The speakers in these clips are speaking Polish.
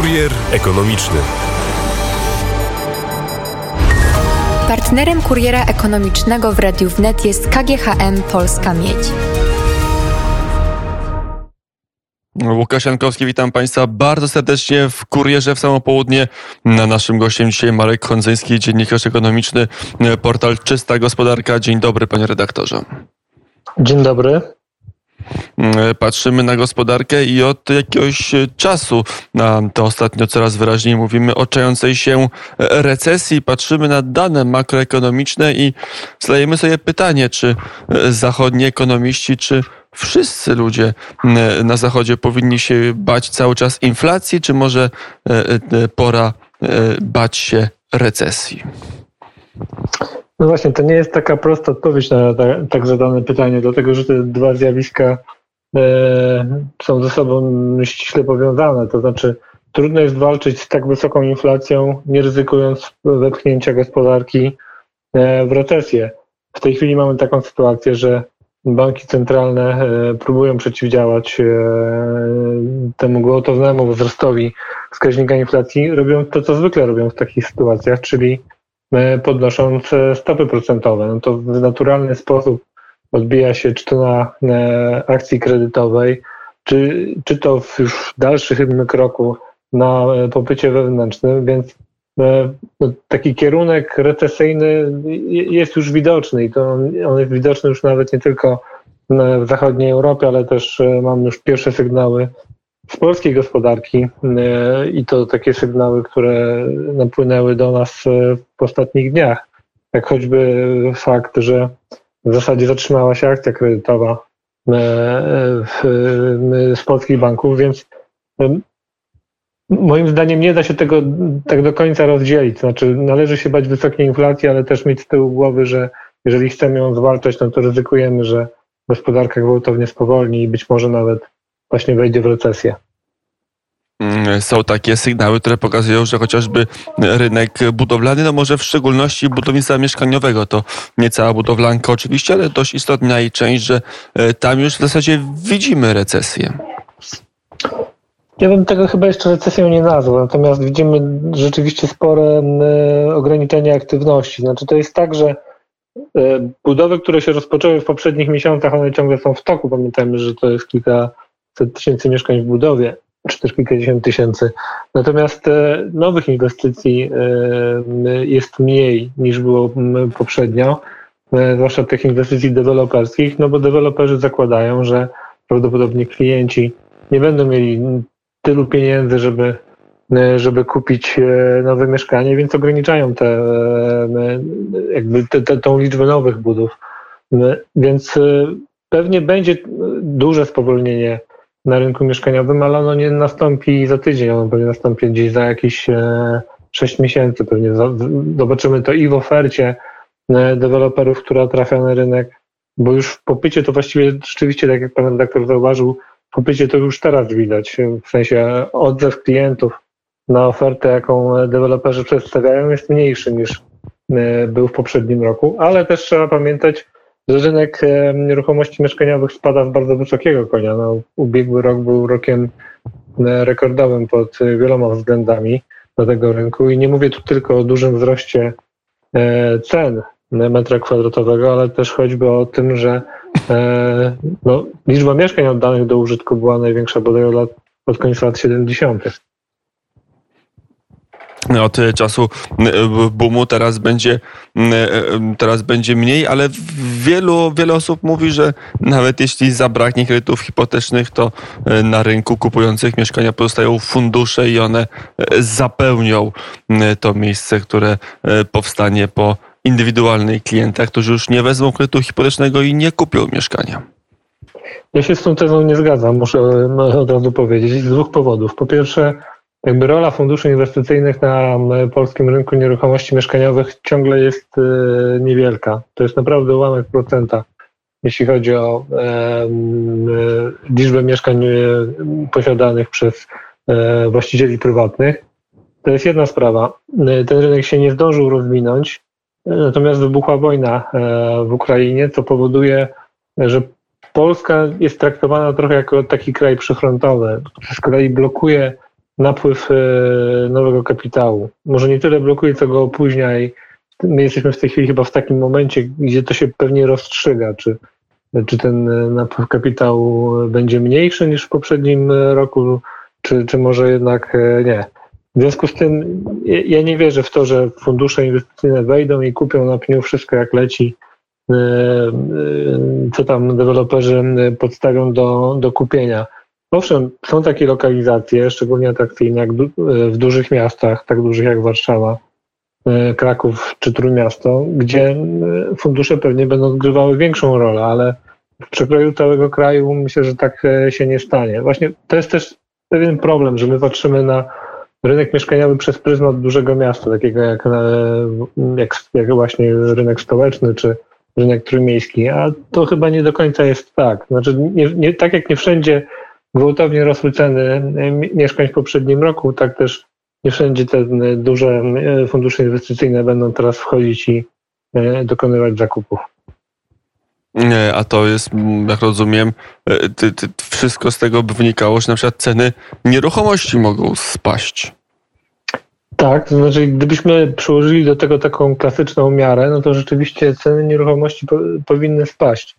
Kurier ekonomiczny. Partnerem kuriera ekonomicznego w Radiu Wnet jest KGHM Polska Miedź. Łukasz Jankowski, witam Państwa bardzo serdecznie w Kurierze w samo południe. Na naszym gościem dzisiaj Marek Kondzyński, dziennikarz ekonomiczny, portal Czysta Gospodarka. Dzień dobry, panie redaktorze. Dzień dobry. Mm, patrzymy na gospodarkę i od jakiegoś czasu, a to ostatnio coraz wyraźniej mówimy o czającej się recesji, patrzymy na dane makroekonomiczne i zadajemy sobie pytanie, czy zachodni ekonomiści, czy wszyscy ludzie mm, na Zachodzie powinni się bać cały czas inflacji, czy może e, e, pora e, bać się recesji? No właśnie, to nie jest taka prosta odpowiedź na tak zadane pytanie, dlatego że te dwa zjawiska e, są ze sobą ściśle powiązane. To znaczy, trudno jest walczyć z tak wysoką inflacją, nie ryzykując wepchnięcia gospodarki e, w recesję. W tej chwili mamy taką sytuację, że banki centralne e, próbują przeciwdziałać e, temu gwałtownemu wzrostowi wskaźnika inflacji. Robią to, co zwykle robią w takich sytuacjach, czyli podnosząc stopy procentowe. No to w naturalny sposób odbija się czy to na akcji kredytowej, czy, czy to w już dalszym kroku na popycie wewnętrznym, więc no, taki kierunek recesyjny jest już widoczny i to on jest widoczny już nawet nie tylko w zachodniej Europie, ale też e, mamy już pierwsze sygnały z polskiej gospodarki e, i to takie sygnały, które napłynęły do nas e, w ostatnich dniach. Jak choćby fakt, że w zasadzie zatrzymała się akcja kredytowa z polskich banków, więc Moim zdaniem nie da się tego tak do końca rozdzielić. Znaczy, należy się bać wysokiej inflacji, ale też mieć z tyłu głowy, że jeżeli chcemy ją zwalczać, no to ryzykujemy, że gospodarka gwałtownie spowolni i być może nawet właśnie wejdzie w recesję. Mm, są takie sygnały, które pokazują, że chociażby rynek budowlany, no może w szczególności budownictwa mieszkaniowego, to nie cała budowlanka oczywiście, ale dość istotna jej część, że e, tam już w zasadzie widzimy recesję. Ja bym tego chyba jeszcze recesją nie nazwał, natomiast widzimy rzeczywiście spore ograniczenie aktywności. Znaczy to jest tak, że e, budowy, które się rozpoczęły w poprzednich miesiącach, one ciągle są w toku. Pamiętajmy, że to jest kilkaset tysięcy mieszkań w budowie, czy też kilkadziesiąt tysięcy. Natomiast e, nowych inwestycji e, jest mniej niż było poprzednio, zwłaszcza tych inwestycji deweloperskich, no bo deweloperzy zakładają, że prawdopodobnie klienci nie będą mieli tylu pieniędzy, żeby, e, żeby kupić e, nowe mieszkanie, więc ograniczają te, e, jakby te, te, tą liczbę nowych budów. Więc pewnie będzie duże spowolnienie na rynku mieszkaniowym, ale ono nie nastąpi za tydzień, ono pewnie nastąpi gdzieś za jakieś 6 miesięcy. Pewnie zobaczymy to i w ofercie deweloperów, która trafia na rynek, bo już w popycie to właściwie rzeczywiście, tak jak pan redaktor zauważył, popycie to już teraz widać, w sensie odzew klientów na ofertę, jaką deweloperzy przedstawiają, jest mniejszy niż e, był w poprzednim roku, ale też trzeba pamiętać, rynek e, nieruchomości mieszkaniowych spada z bardzo wysokiego konia. No, ubiegły rok był rokiem e, rekordowym pod wieloma względami do tego rynku i nie mówię tu tylko o dużym wzroście cen metra kwadratowego, ale też choćby o tym, że e, no, liczba mieszkań oddanych do użytku była największa bodaj od, lat, od końca lat 70 od czasu e, boomu teraz będzie, e, teraz będzie mniej, ale wielu, wiele osób mówi, że nawet jeśli zabraknie kredytów hipotecznych, to e, na rynku kupujących mieszkania pozostają fundusze i one zapełnią to miejsce, które powstanie po indywidualnych klientach, którzy już nie wezmą kredytu hipotecznego i nie kupią mieszkania? Ja się z tą tezą nie zgadzam, muszę od razu powiedzieć, z dwóch powodów. Po pierwsze, jakby rola funduszy inwestycyjnych na polskim rynku nieruchomości mieszkaniowych ciągle jest e, niewielka. To jest naprawdę ułamek procenta, jeśli chodzi o e, e, liczbę mieszkań posiadanych przez właścicieli prywatnych. To jest jedna sprawa. Ten rynek się nie zdążył rozwinąć. Natomiast wybuchła wojna e, w Ukrainie, co powoduje, że Polska jest traktowana trochę jako taki kraj przyfrontowy, który z kolei blokuje napływ nowego kapitału. Może nie tyle blokuje, co go opóźnia i my jesteśmy w tej chwili chyba w takim momencie, gdzie to się pewnie rozstrzyga, czy, czy ten napływ kapitału będzie mniejszy niż w poprzednim roku, czy, czy może jednak nie. W związku z tym ja nie wierzę w to, że fundusze inwestycyjne wejdą i kupią na pniu wszystko jak leci, e, e, co tam deweloperzy podstawią do, do kupienia. Owszem, są takie lokalizacje, szczególnie atrakcyjne jak w dużych miastach, tak dużych jak Warszawa, e, Kraków czy Trójmiasto, gdzie fundusze pewnie będą odgrywały większą rolę, ale w przekroju całego kraju myślę, że tak się nie stanie. Właśnie to jest też pewien problem, że my patrzymy na rynek mieszkaniowy przez pryzmat dużego miasta, takiego jak, e, jak, jak właśnie rynek stołeczny czy rynek trójmiejski, a to chyba nie do końca jest tak. Znaczy, nie, nie, tak jak nie wszędzie gwałtownie rosły ceny e, mieszkań w poprzednim roku, tak też nie wszędzie te duże e, fundusze inwestycyjne będą teraz wchodzić i dokonywać zakupów. A to jest, jak rozumiem, ty, ty, wszystko z tego by wynikało, że na przykład ceny nieruchomości mogą spaść. Tak, to znaczy gdybyśmy przyłożyli do tego taką klasyczną miarę, no to rzeczywiście ceny nieruchomości po, powinny spaść.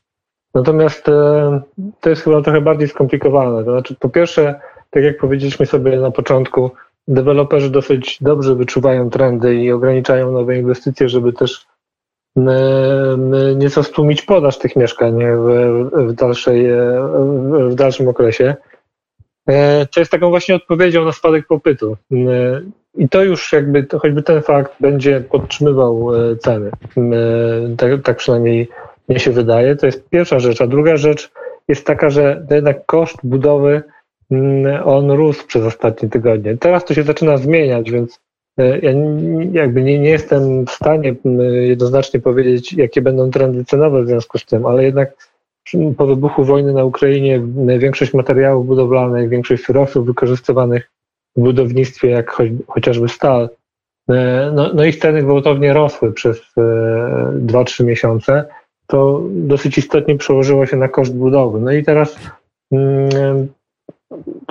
Natomiast e, to jest chyba trochę bardziej skomplikowane. To znaczy, po pierwsze, tak jak powiedzieliśmy sobie na początku, deweloperzy dosyć dobrze wyczuwają trendy i ograniczają nowe inwestycje, żeby też nieco stłumić podaż tych mieszkań w, w, dalszej, w dalszym okresie. E, co jest taką właśnie odpowiedzią na spadek popytu. I to już jakby, choćby ten fakt będzie podtrzymywał e, ceny. Tak, tak przynajmniej mnie się wydaje. To jest pierwsza rzecz. A druga rzecz jest taka, że jednak koszt budowy on rósł przez ostatnie tygodnie. Teraz to się zaczyna zmieniać, więc E, ja jakby nie, nie jestem w stanie jednoznacznie powiedzieć, jakie będą trendy cenowe w związku z tym, ale jednak po wybuchu wojny na Ukrainie większość materiałów budowlanych, większość surowców wykorzystywanych w budownictwie, jak choć, chociażby stal, e, no, no ich ceny gwałtownie rosły przez 2-3 e, miesiące, to dosyć istotnie przełożyło się na koszt budowy. No i teraz mm,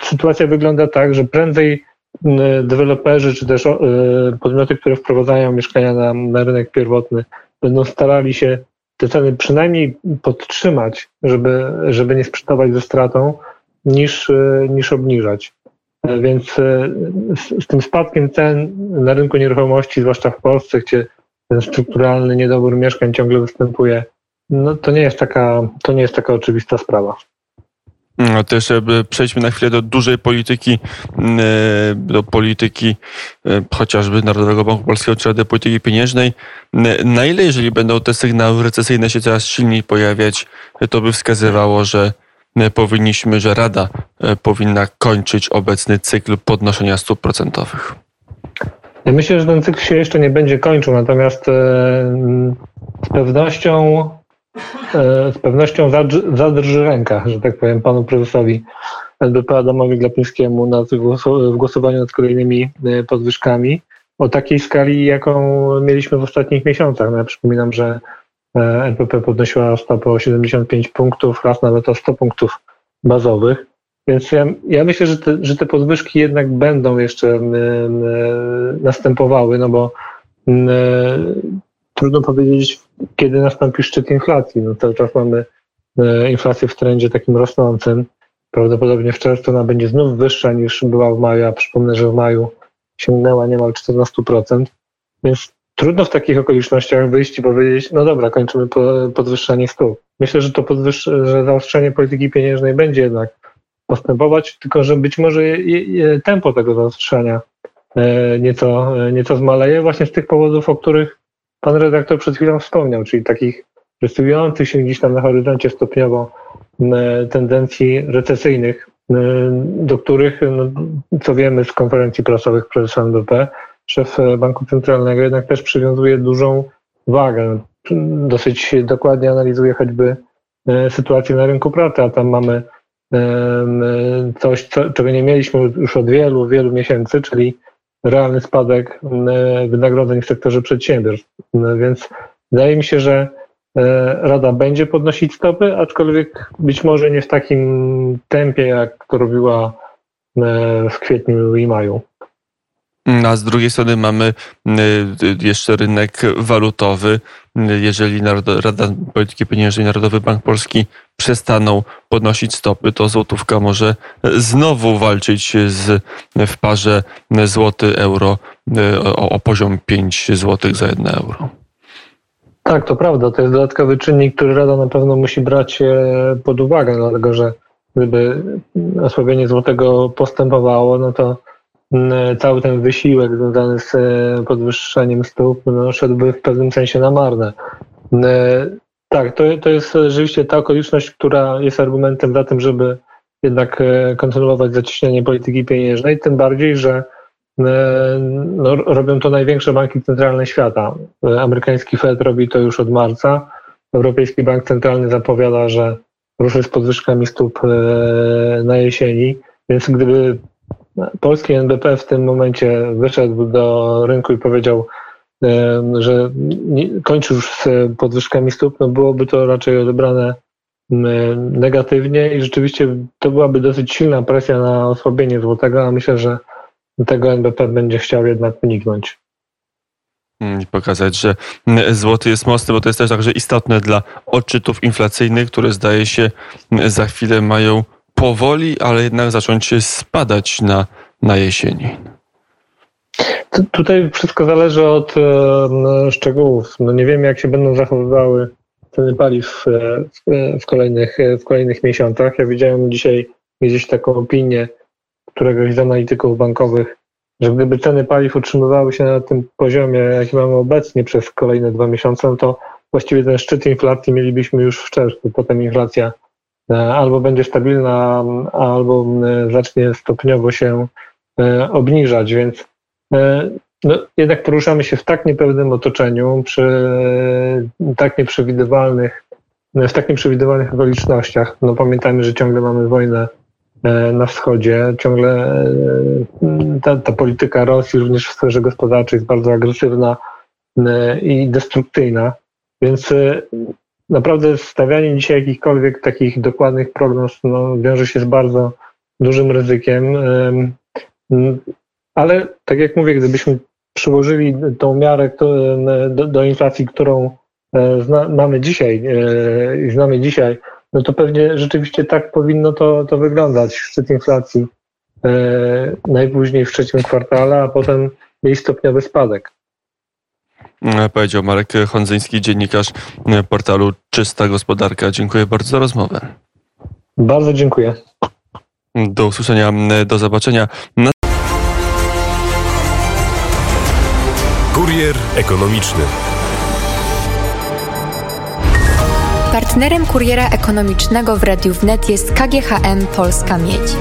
sytuacja wygląda tak, że prędzej Y, deweloperzy czy też y, podmioty, które wprowadzają mieszkania na, na rynek pierwotny, będą starali się te ceny przynajmniej podtrzymać, żeby, żeby nie sprzedawać ze stratą, niż, y, niż obniżać. Więc z, z, tym spadkiem cen na rynku nieruchomości, zwłaszcza w Polsce, gdzie ten strukturalny niedobór mieszkań ciągle występuje, no to nie jest taka, to nie jest taka oczywista sprawa. No, to jeszcze przejdźmy na chwilę do dużej polityki, mm, e, do polityki e, chociażby Narodowego Banku Polskiego, czy do polityki pieniężnej. Na ile, jeżeli będą te sygnały recesyjne się coraz silniej pojawiać, to by wskazywało, że powinniśmy, że Rada e, powinna kończyć obecny cykl podnoszenia stóp procentowych? Ja myślę, że ten cykl się jeszcze nie będzie kończył, natomiast z pewnością E, z pewnością zadrży ręka, że tak powiem, panu prezesowi NBP Adamowi Glapińskiemu na w głosowaniu nad kolejnymi e, podwyżkami o takiej skali, jaką mieliśmy w ostatnich miesiącach. No ja przypominam, że e, NBP podnosiła stopę o 75 punktów, raz nawet o 100 punktów bazowych. Więc ja, ja myślę, że te, że te podwyżki jednak będą jeszcze następowały, no bo trudno powiedzieć, kiedy nastąpi szczyt inflacji. No cały czas mamy e, inflację w trendzie takim rosnącym. Prawdopodobnie w czerwcu ona będzie znów wyższa niż była w maju, a przypomnę, że w maju sięgnęła niemal 14%. Więc trudno w takich okolicznościach wyjść i powiedzieć, no dobra, kończymy podwyższanie stóp. Myślę, że to że zaostrzenie polityki pieniężnej będzie jednak postępować, tylko że być może je, je, tempo tego zaostrzenia e, nieco, e, nieco zmaleje właśnie z tych powodów, o których pan redaktor przed chwilą wspomniał, czyli takich rysujących się gdzieś tam na horyzoncie stopniowo tendencji recesyjnych, do których, no, co wiemy z konferencji prasowych prezesa NBP, szef Banku Centralnego jednak też przywiązuje dużą wagę. Dosyć dokładnie analizuje choćby e, sytuację na rynku pracy, a tam mamy coś, co, czego nie mieliśmy już od wielu, wielu miesięcy, czyli realny spadek e, wynagrodzeń w sektorze przedsiębiorstw. E, więc wydaje mi się, że e, Rada będzie podnosić stopy, aczkolwiek być może nie w takim tempie, jak to robiła w kwietniu i maju. A z drugiej strony mamy jeszcze rynek walutowy. Jeżeli Rada Polityki Pieniężnej, Narodowy Bank Polski przestaną podnosić stopy, to złotówka może znowu walczyć z, w parze złoty-euro o, o poziom 5 zł za 1 euro. Tak, to prawda. To jest dodatkowy czynnik, który Rada na pewno musi brać e, pod uwagę, dlatego że gdyby osłabienie złotego postępowało, no to cały ten wysiłek związany z e, podwyższeniem stóp no, szedłby w pewnym sensie na marne. Tak, to, to jest rzeczywiście ta okoliczność, która jest argumentem za tym, żeby jednak e, kontynuować zacieśnianie polityki pieniężnej, tym bardziej, że no, robią to największe banki centralne świata. Amerykański Fed robi to już od marca. Europejski Bank Centralny zapowiada, że ruszy z podwyżkami stóp e, na jesieni, więc gdyby polski NBP w tym momencie wyszedł do rynku i powiedział, że kończy już z podwyżkami stóp, no byłoby to raczej odebrane negatywnie i rzeczywiście to byłaby dosyć silna presja na osłabienie złotego, a myślę, że tego NBP będzie chciał jednak uniknąć. Mm, pokazać, że mm, złoty jest mocny, bo to jest też także istotne dla odczytów inflacyjnych, które zdaje się mm, za chwilę mają powoli, ale jednak zacząć spadać na, na jesieni. Tutaj wszystko zależy od e, szczegółów. No nie wiemy, jak się będą zachowywały ceny paliw e, w, kolejnych, w kolejnych miesiącach. Ja widziałem dzisiaj gdzieś taką opinię któregoś z analityków bankowych, że gdyby ceny paliw utrzymywały się na tym poziomie, jaki mamy obecnie przez kolejne dwa miesiące, no to właściwie ten szczyt inflacji mielibyśmy już w czerwcu. Potem inflacja e, albo będzie stabilna, albo e, zacznie stopniowo się e, obniżać, więc no, jednak poruszamy się w tak niepewnym otoczeniu, przy tak nieprzewidywalnych, w tak nieprzewidywalnych okolicznościach. No, pamiętajmy, że ciągle mamy wojnę E, na wschodzie. Ciągle e, ta, ta polityka Rosji również w sferze gospodarczej jest bardzo agresywna e, i destrukcyjna. Więc naprawdę stawianie dzisiaj jakichkolwiek takich dokładnych prognoz no, wiąże się z bardzo dużym ryzykiem. Ale tak jak mówię, gdybyśmy przyłożyli tą miarę do, do inflacji, którą zna, mamy dzisiaj i znamy dzisiaj, no to pewnie rzeczywiście tak powinno to, to wyglądać. Szczyt inflacji e, najpóźniej w trzecim kwartale, a potem jej stopniowy spadek. E, powiedział Marek Hondzyński, dziennikarz e, portalu Czysta Gospodarka. Dziękuję bardzo za rozmowę. Bardzo dziękuję. Do usłyszenia, e, do zobaczenia. Na... Kurier ekonomiczny. Partnerem kuriera ekonomicznego w Radiu Wnet jest KGHM Polska Miedź.